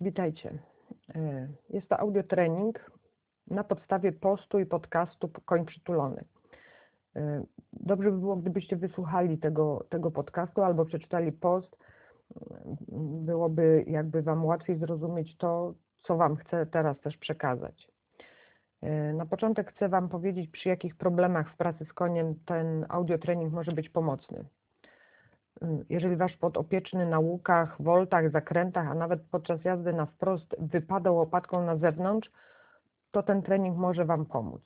Witajcie. E, Jest to audiotrening na podstawie postu i podcastu Koń Przytulony. E, Dobrze by było, gdybyście wysłuchali tego, tego podcastu albo przeczytali post. Byłoby jakby Wam łatwiej zrozumieć to, co Wam chcę teraz też przekazać. E, Na początek chcę Wam powiedzieć, przy jakich problemach w pracy z koniem ten audiotrening może być pomocny. Jeżeli Wasz podopieczny na łukach, woltach, zakrętach, a nawet podczas jazdy na wprost wypada łopatką na zewnątrz, to ten trening może Wam pomóc.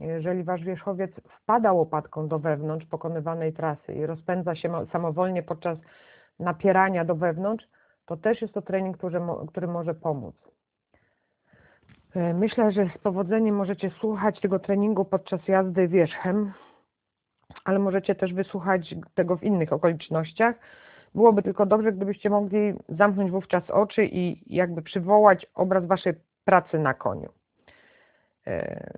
Jeżeli Wasz wierzchowiec wpada łopatką do wewnątrz pokonywanej trasy i rozpędza się mo- samowolnie podczas napierania do wewnątrz, to też jest to trening, który, który może pomóc. Myślę, że z powodzeniem możecie słuchać tego treningu podczas jazdy wierzchem, ale możecie też wysłuchać tego w innych okolicznościach. Byłoby tylko dobrze, gdybyście mogli zamknąć wówczas oczy i jakby przywołać obraz waszej pracy na koniu. E,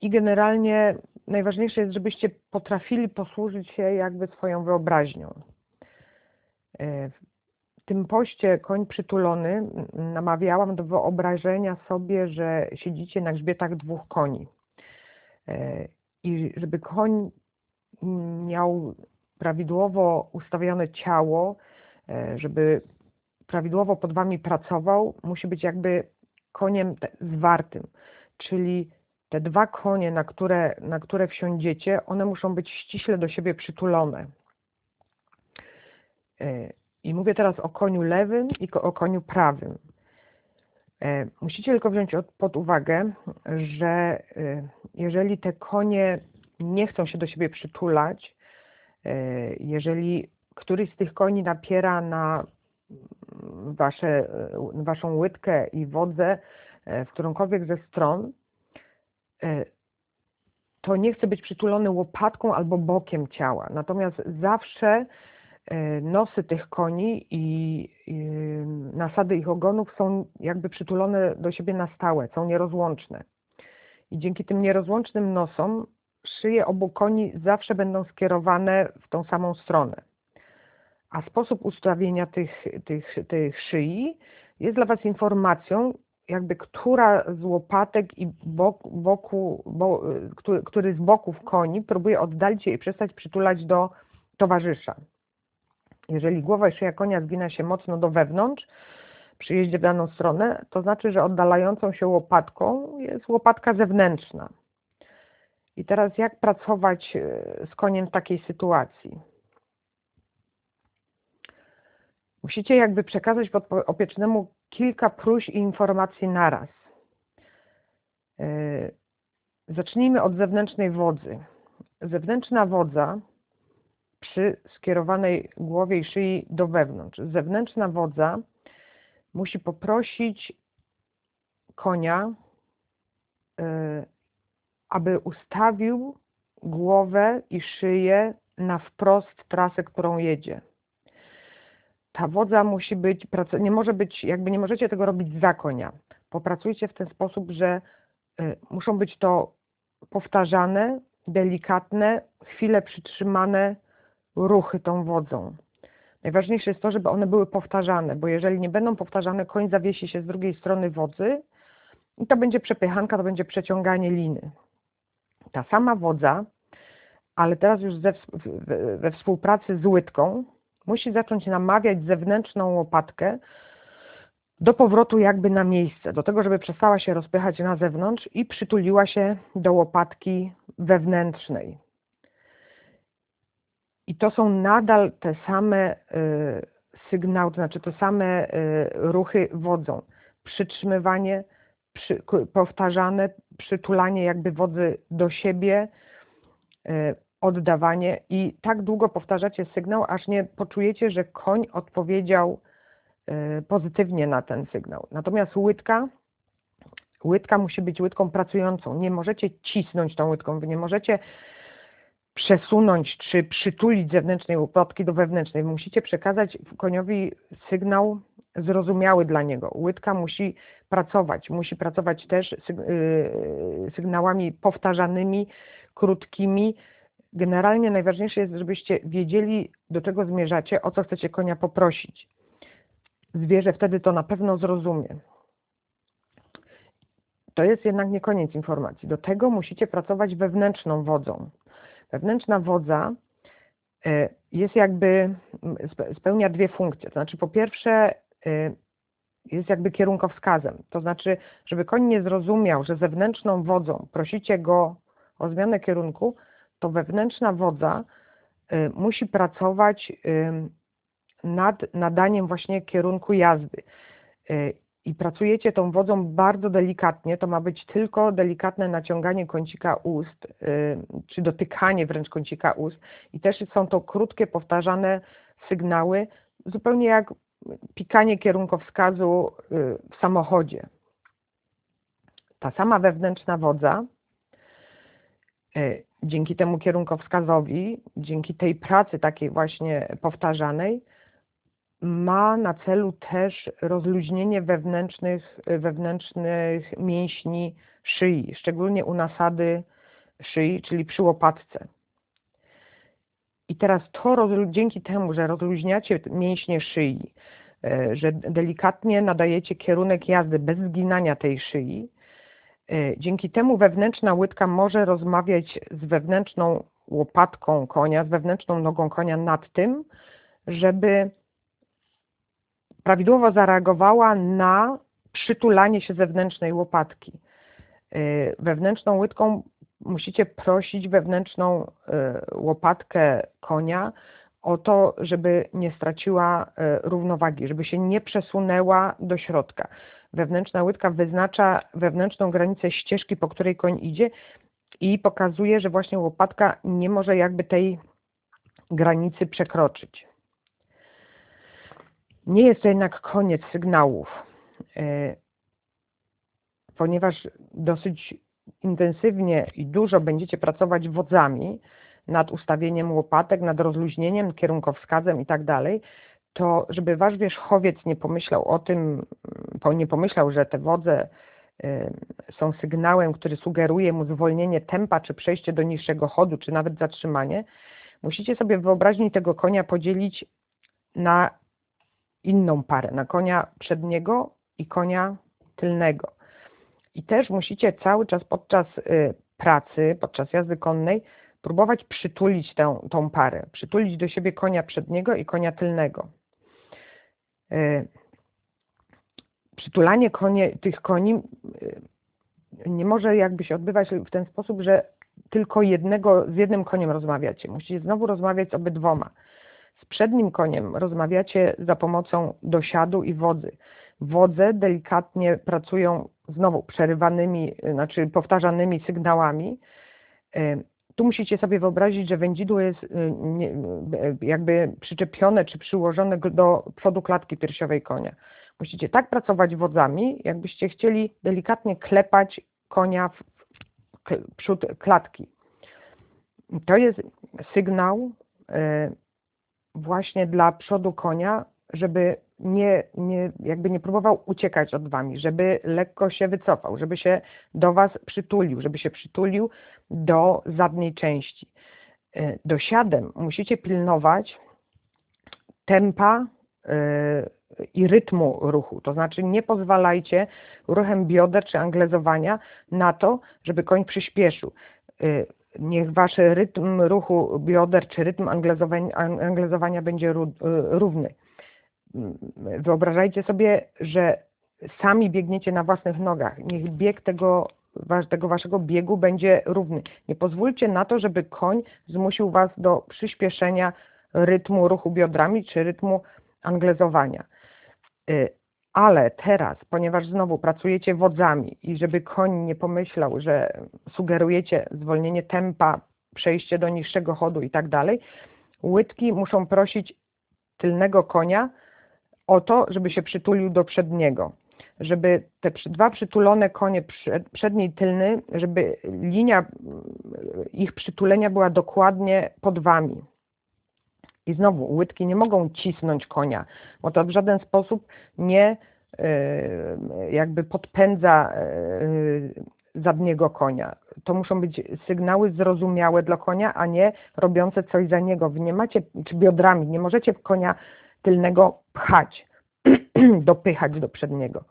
I generalnie najważniejsze jest, żebyście potrafili posłużyć się jakby swoją wyobraźnią. E, W tym poście koń przytulony m, namawiałam do wyobrażenia sobie, że siedzicie na grzbietach dwóch koni. E, I żeby koń miał prawidłowo ustawione ciało, e, żeby prawidłowo pod wami pracował, musi być jakby koniem zwartym. Czyli te dwa konie, na które, na które wsiądziecie, one muszą być ściśle do siebie przytulone. E, I mówię teraz o koniu lewym i o koniu prawym. E, Musicie tylko wziąć od- pod uwagę, że jeżeli te konie nie chcą się do siebie przytulać, e, jeżeli któryś z tych koni napiera na mm, wasze, e, waszą łydkę i wodzę e, w którąkolwiek ze stron, to nie chce być przytulony łopatką albo bokiem ciała. Natomiast zawsze nosy tych koni i, i nasady ich ogonów są jakby przytulone do siebie na stałe, są nierozłączne. I dzięki tym nierozłącznym nosom szyje obu koni zawsze będą skierowane w tą samą stronę. A sposób ustawienia tych, tych, tych szyi jest dla Was informacją, jakby która z łopatek i bok, boku, bo, który, który z boków koni próbuje oddalić się i przestać przytulać do towarzysza. Jeżeli głowa i szyja konia zgina się mocno do wewnątrz, przy jeździe w daną stronę, to znaczy, że oddalającą się łopatką jest łopatka zewnętrzna. I teraz jak pracować e, z koniem w takiej sytuacji? Musicie jakby przekazać podopiecznemu kilka próśb i informacji naraz. E, Zacznijmy od zewnętrznej wodzy. Zewnętrzna wodza przy skierowanej głowie i szyi do wewnątrz. Zewnętrzna wodza musi poprosić konia, e, aby ustawił głowę i szyję na wprost trasę, którą jedzie. Ta wodza musi być, nie może być, jakby nie możecie tego robić za konia. Popracujcie w ten sposób, że y, muszą być to powtarzane, delikatne, chwilę przytrzymane ruchy tą wodzą. Najważniejsze jest to, żeby one były powtarzane, bo jeżeli nie będą powtarzane, koń zawiesi się z drugiej strony wodzy i to będzie przepychanka, to będzie przeciąganie liny ta sama wodza, ale teraz już ze, we współpracy z łydką, musi zacząć namawiać zewnętrzną łopatkę do powrotu jakby na miejsce, do tego, żeby przestała się rozpychać na zewnątrz i przytuliła się do łopatki wewnętrznej. I to są nadal te same y, sygnały, to znaczy te same y, ruchy wodzą. Przytrzymywanie, przy, powtarzane, przytulanie jakby wodzy do siebie, e, oddawanie i tak długo powtarzacie sygnał, aż nie poczujecie, że koń odpowiedział e, pozytywnie na ten sygnał. Natomiast łydka, łydka musi być łydką pracującą. Nie możecie cisnąć tą łydką, wy nie możecie przesunąć czy przytulić zewnętrznej łopatki do wewnętrznej. Musicie przekazać koniowi sygnał zrozumiały dla niego. Łydka musi pracować, musi pracować też syg- yy, sygnałami powtarzanymi, krótkimi. Generalnie najważniejsze jest, żebyście wiedzieli, do czego zmierzacie, o co chcecie konia poprosić. zwierzę wtedy to na pewno zrozumie. To jest jednak nie koniec informacji. Do tego musicie pracować wewnętrzną wodzą. Wewnętrzna wodza e, jest jakby, spełnia dwie funkcje. To znaczy, po pierwsze, jest jakby kierunkowskazem. To znaczy, żeby koń nie zrozumiał, że zewnętrzną wodzą prosicie go o zmianę kierunku, to wewnętrzna wodza y, musi pracować nad nadaniem właśnie kierunku jazdy. Y, I pracujecie tą wodzą bardzo delikatnie, to ma być tylko delikatne naciąganie kącika ust, y, czy dotykanie wręcz kącika ust. I też są to krótkie, powtarzane sygnały, zupełnie jak pikanie kierunkowskazu w samochodzie. Ta sama wewnętrzna wodza dzięki temu kierunkowskazowi, dzięki tej pracy takiej właśnie powtarzanej, ma na celu też rozluźnienie wewnętrznych, wewnętrznych mięśni szyi, szczególnie u nasady szyi, czyli przy łopatce. I teraz to dzięki temu, że rozluźniacie mięśnie szyi, e, że delikatnie nadajecie kierunek jazdy bez zginania tej szyi, E, dzięki temu wewnętrzna łydka może rozmawiać z wewnętrzną łopatką konia, z wewnętrzną nogą konia nad tym, żeby prawidłowo zareagowała na przytulanie się zewnętrznej łopatki. E, wewnętrzną łydką musicie prosić wewnętrzną e, łopatkę konia o to, żeby nie straciła równowagi, żeby się nie przesunęła do środka wewnętrzna łydka wyznacza wewnętrzną granicę ścieżki, po której koń idzie i pokazuje, że właśnie łopatka nie może jakby tej granicy przekroczyć. Nie jest to jednak koniec sygnałów, e, ponieważ dosyć intensywnie i dużo będziecie pracować wodzami nad ustawieniem łopatek, nad rozluźnieniem, kierunkowskazem i tak dalej, to żeby wasz wierzchowiec nie pomyślał o tym, nie pomyślał, że te wodze są sygnałem, który sugeruje mu zwolnienie tempa, czy przejście do niższego chodu, czy nawet zatrzymanie, musicie sobie wyobraźni tego konia podzielić na inną parę, na konia przedniego i konia tylnego. I też musicie cały czas podczas y, pracy, podczas jazdy konnej, próbować przytulić tę, tą parę, przytulić do siebie konia przedniego i konia tylnego. E, przytulanie konie, tych koni e, nie może jakby się odbywać w ten sposób, że tylko jednego, z jednym koniem rozmawiacie. Musicie znowu rozmawiać z obydwoma. Z przednim koniem rozmawiacie za pomocą dosiadu i wodzy. Wodze delikatnie pracują znowu przerywanymi, znaczy powtarzanymi sygnałami. E, tu musicie sobie wyobrazić, że wędzidło jest y, y, jakby przyczepione czy przyłożone do przodu klatki piersiowej konia. Musicie tak pracować wodzami, jakbyście chcieli delikatnie klepać konia w przód klatki. To jest sygnał y, właśnie dla przodu konia, żeby nie, nie, jakby nie próbował uciekać od wami, żeby lekko się wycofał, żeby się do was przytulił, żeby się przytulił do zadniej części. E, dosiadem musicie pilnować tempa e, i rytmu ruchu, to znaczy nie pozwalajcie ruchem bioder czy anglezowania na to, żeby koń przyspieszył. E, niech wasz rytm ruchu bioder czy rytm anglezowania będzie równy wyobrażajcie sobie, że sami biegniecie na własnych nogach. Niech bieg tego, tego waszego biegu będzie równy. Nie pozwólcie na to, żeby koń zmusił was do przyspieszenia rytmu ruchu biodrami czy rytmu anglezowania. Y, ale teraz, ponieważ znowu pracujecie wodzami i żeby koń nie pomyślał, że sugerujecie zwolnienie tempa, przejście do niższego chodu i tak dalej, łydki muszą prosić tylnego konia, o to, żeby się przytulił do przedniego. Żeby te dwa przytulone konie, przedni i tylny, żeby linia mm, ich przytulenia była dokładnie pod wami. I znowu, łydki nie mogą cisnąć konia, bo to w żaden sposób nie e, jakby podpędza e, zadniego konia. To muszą być sygnały zrozumiałe dla konia, a nie robiące coś za niego. Wy nie macie, czy biodrami, nie możecie konia tylnego pchać. dopychać do przedniego.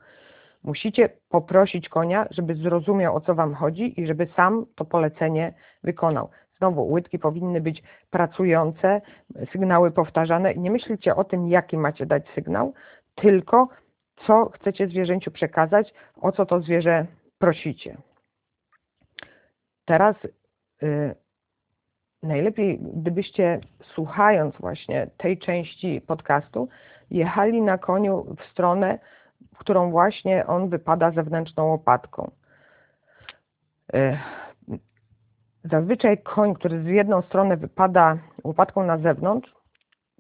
Musicie poprosić konia, żeby zrozumiał o co Wam chodzi i żeby sam to polecenie wykonał. Znowu, łydki powinny być pracujące, sygnały powtarzane. Nie myślcie o tym, jaki macie dać sygnał, tylko co chcecie zwierzęciu przekazać, o co to zwierzę prosicie. Teraz y, najlepiej, gdybyście słuchając właśnie tej części podcastu, jechali na koniu w stronę, w którą właśnie on wypada zewnętrzną łopatką. Y, zazwyczaj koń, który z jedną stronę wypada łopatką na zewnątrz,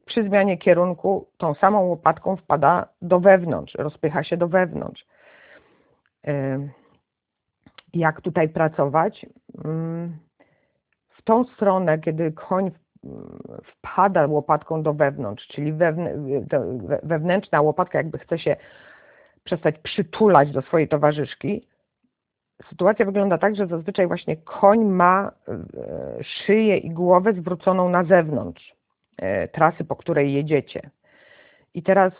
przy zmianie kierunku tą samą łopatką wpada do wewnątrz, rozpycha się do wewnątrz. Y, jak tutaj pracować? W tą stronę, kiedy koń wpada łopatką do wewnątrz, czyli wewnętrzna łopatka jakby chce się przestać przytulać do swojej towarzyszki, sytuacja wygląda tak, że zazwyczaj właśnie koń ma e, szyję i głowę zwróconą na zewnątrz e, trasy, po której jedziecie. I teraz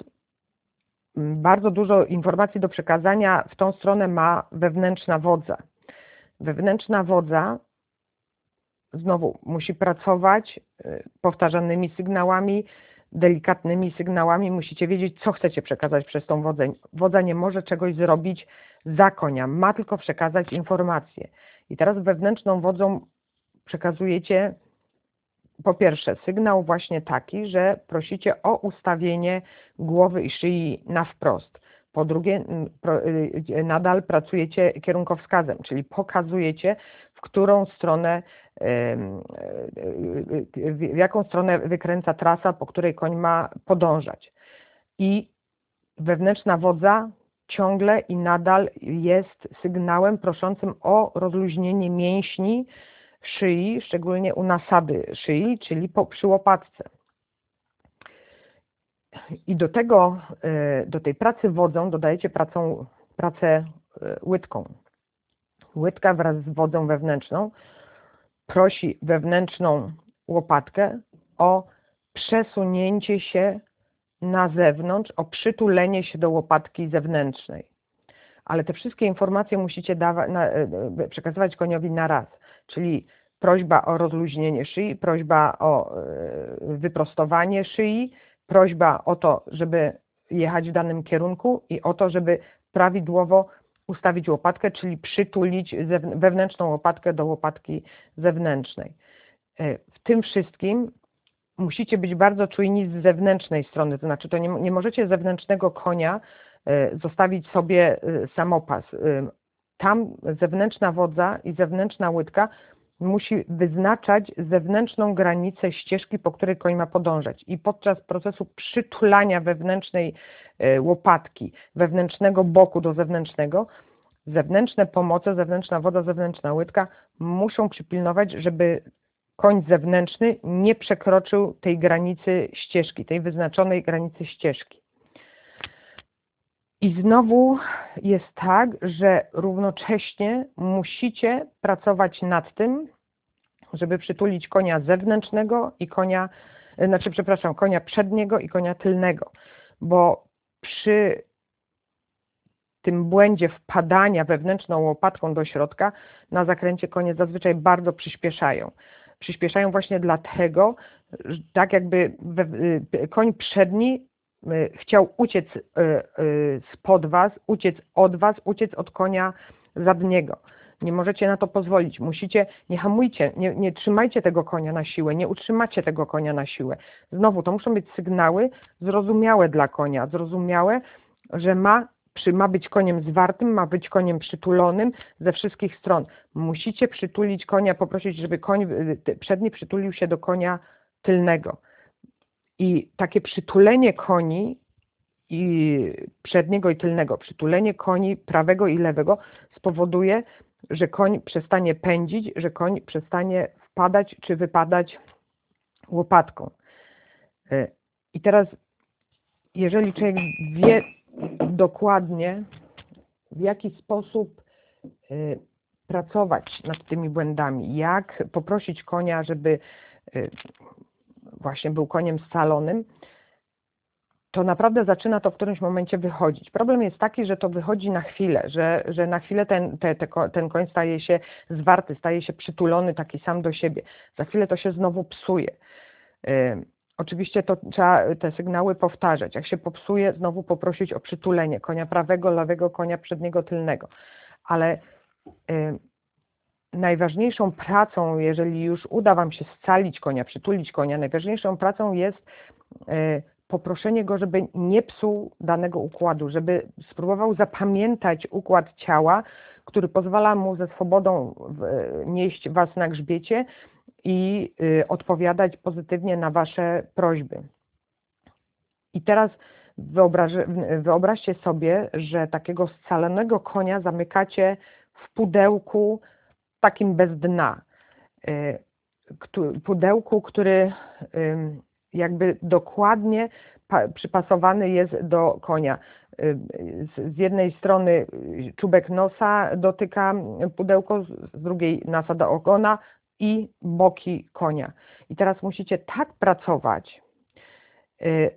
bardzo dużo informacji do przekazania w tą stronę ma wewnętrzna wodza. Wewnętrzna wodza znowu musi pracować y, powtarzanymi sygnałami, delikatnymi sygnałami. Musicie wiedzieć, co chcecie przekazać przez tą wodę. Wodza nie może czegoś zrobić za konia, ma tylko przekazać informacje. I teraz wewnętrzną wodzą przekazujecie po pierwsze sygnał właśnie taki, że prosicie o ustawienie głowy i szyi na wprost. Po drugie, y, nadal pracujecie kierunkowskazem, czyli pokazujecie, w którą stronę, y, w jaką stronę wykręca trasa, po której koń ma podążać. I wewnętrzna wodza ciągle i nadal jest sygnałem proszącym o rozluźnienie mięśni szyi, szczególnie u nasady szyi, czyli po, przy łopatce. I do tego, e, do tej pracy wodzą dodajecie pracą, pracę e, łydką. Łydka wraz z wodzą wewnętrzną prosi wewnętrzną łopatkę o przesunięcie się na zewnątrz, o przytulenie się do łopatki zewnętrznej. Ale te wszystkie informacje musicie dawać, na, e, przekazywać koniowi na raz, czyli prośba o rozluźnienie szyi, prośba o wyprostowanie szyi, prośba o to, żeby jechać w danym kierunku i o to, żeby prawidłowo ustawić łopatkę, czyli przytulić wewnętrzną łopatkę do łopatki zewnętrznej. E, w tym wszystkim musicie być bardzo czujni z zewnętrznej strony, to znaczy to nie, nie możecie zewnętrznego konia e, zostawić sobie e, samopas. Tam zewnętrzna wodza i zewnętrzna łydka musi wyznaczać zewnętrzną granicę ścieżki, po której koń ma podążać. I podczas procesu przytulania wewnętrznej e, łopatki, wewnętrznego boku do zewnętrznego, zewnętrzne pomoce, zewnętrzna woda, zewnętrzna łydka muszą przypilnować, żeby koń zewnętrzny nie przekroczył tej granicy ścieżki, tej wyznaczonej granicy ścieżki. I znowu jest tak, że równocześnie musicie pracować nad tym, żeby przytulić konia zewnętrznego i konia, znaczy przepraszam, konia przedniego i konia tylnego, bo przy tym błędzie wpadania wewnętrzną łopatką do środka na zakręcie konie zazwyczaj bardzo przyspieszają. Przyspieszają właśnie dlatego, tak jakby koń przedni chciał uciec y, y, spod was, uciec od was, uciec od konia zadniego. Nie możecie na to pozwolić. Musicie, nie hamujcie, nie, nie trzymajcie tego konia na siłę, nie utrzymacie tego konia na siłę. Znowu, to muszą być sygnały zrozumiałe dla konia, zrozumiałe, że ma, przy, ma być koniem zwartym, ma być koniem przytulonym ze wszystkich stron. Musicie przytulić konia, poprosić, żeby koń przedni przytulił się do konia tylnego. I takie przytulenie koni i przedniego i tylnego, przytulenie koni prawego i lewego spowoduje, że koń przestanie pędzić, że koń przestanie wpadać czy wypadać łopatką. E, I teraz, jeżeli człowiek wie dokładnie, w jaki sposób e, pracować nad tymi błędami, jak poprosić konia, żeby e, właśnie był koniem scalonym, to naprawdę zaczyna to w którymś momencie wychodzić. Problem jest taki, że to wychodzi na chwilę, że, że na chwilę ten, te, te, ten koń staje się zwarty, staje się przytulony taki sam do siebie. Za chwilę to się znowu psuje. Oczywiście to trzeba te sygnały powtarzać. Jak się popsuje, znowu poprosić o przytulenie konia prawego, lewego, konia przedniego, tylnego. Ale najważniejszą pracą, jeżeli już uda Wam się scalić konia, przytulić konia, najważniejszą pracą jest y, poproszenie go, żeby nie psuł danego układu, żeby spróbował zapamiętać układ ciała, który pozwala mu ze swobodą nieść Was na grzbiecie i y, odpowiadać pozytywnie na Wasze prośby. I teraz wyobraź, wyobraźcie sobie, że takiego scalonego konia zamykacie w pudełku takim bez dna. Y, pudełku, który jakby dokładnie przypasowany jest do konia. Y, z jednej strony czubek nosa dotyka pudełko, z drugiej nasada ogona i boki konia. I teraz musicie tak pracować, y,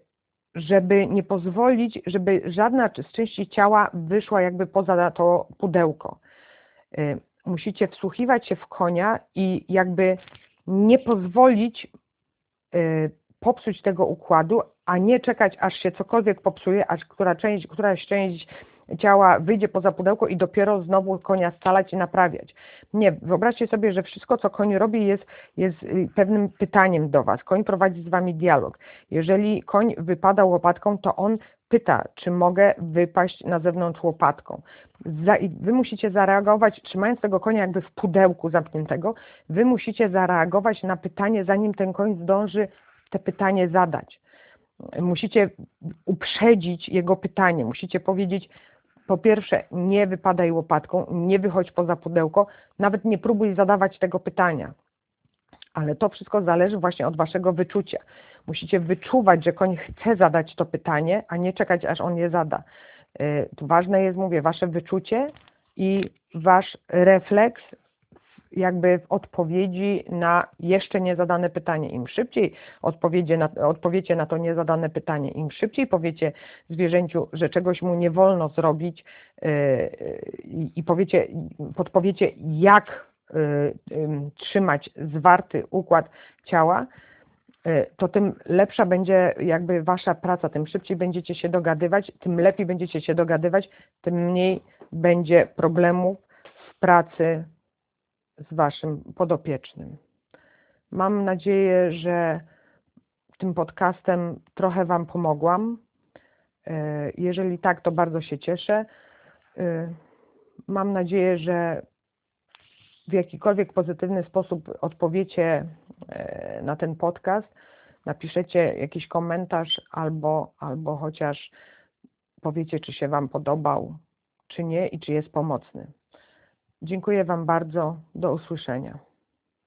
żeby nie pozwolić, żeby żadna z części ciała wyszła jakby poza to pudełko. Y, musicie wsłuchiwać się w konia i jakby nie pozwolić popsuć tego układu, a nie czekać, aż się cokolwiek popsuje, aż która część, któraś część ciała wyjdzie poza pudełko i dopiero znowu konia scalać i naprawiać. Nie, wyobraźcie sobie, że wszystko, co koń robi, jest, jest y, pewnym pytaniem do Was. Koń prowadzi z Wami dialog. Jeżeli koń wypada łopatką, to on pyta, czy mogę wypaść na zewnątrz łopatką. wy musicie zareagować, trzymając tego konia jakby w pudełku zamkniętego, wy musicie zareagować na pytanie, zanim ten koń zdąży te pytanie zadać. Musicie uprzedzić jego pytanie, musicie powiedzieć, po pierwsze, nie wypadaj łopatką, nie wychodź poza pudełko, nawet nie próbuj zadawać tego pytania. Ale to wszystko zależy właśnie od waszego wyczucia. Musicie wyczuwać, że koń chce zadać to pytanie, a nie czekać, aż on je zada. Y, tu ważne jest, mówię, wasze wyczucie i wasz refleks jakby w odpowiedzi na jeszcze niezadane pytanie. Im szybciej na, odpowiecie na to niezadane pytanie, im szybciej powiecie zwierzęciu, że czegoś mu nie wolno zrobić yy, i powiecie, podpowiecie, jak yy, trzymać zwarty układ ciała, to tym lepsza będzie jakby wasza praca, tym szybciej będziecie się dogadywać, tym lepiej będziecie się dogadywać, tym mniej będzie problemów w pracy z Waszym podopiecznym. Mam nadzieję, że tym podcastem trochę Wam pomogłam. E, jeżeli tak, to bardzo się cieszę. E, mam nadzieję, że w jakikolwiek pozytywny sposób odpowiecie e, na ten podcast, napiszecie jakiś komentarz albo, albo chociaż powiecie, czy się Wam podobał, czy nie i czy jest pomocny. Dziękuję Wam bardzo. Do usłyszenia.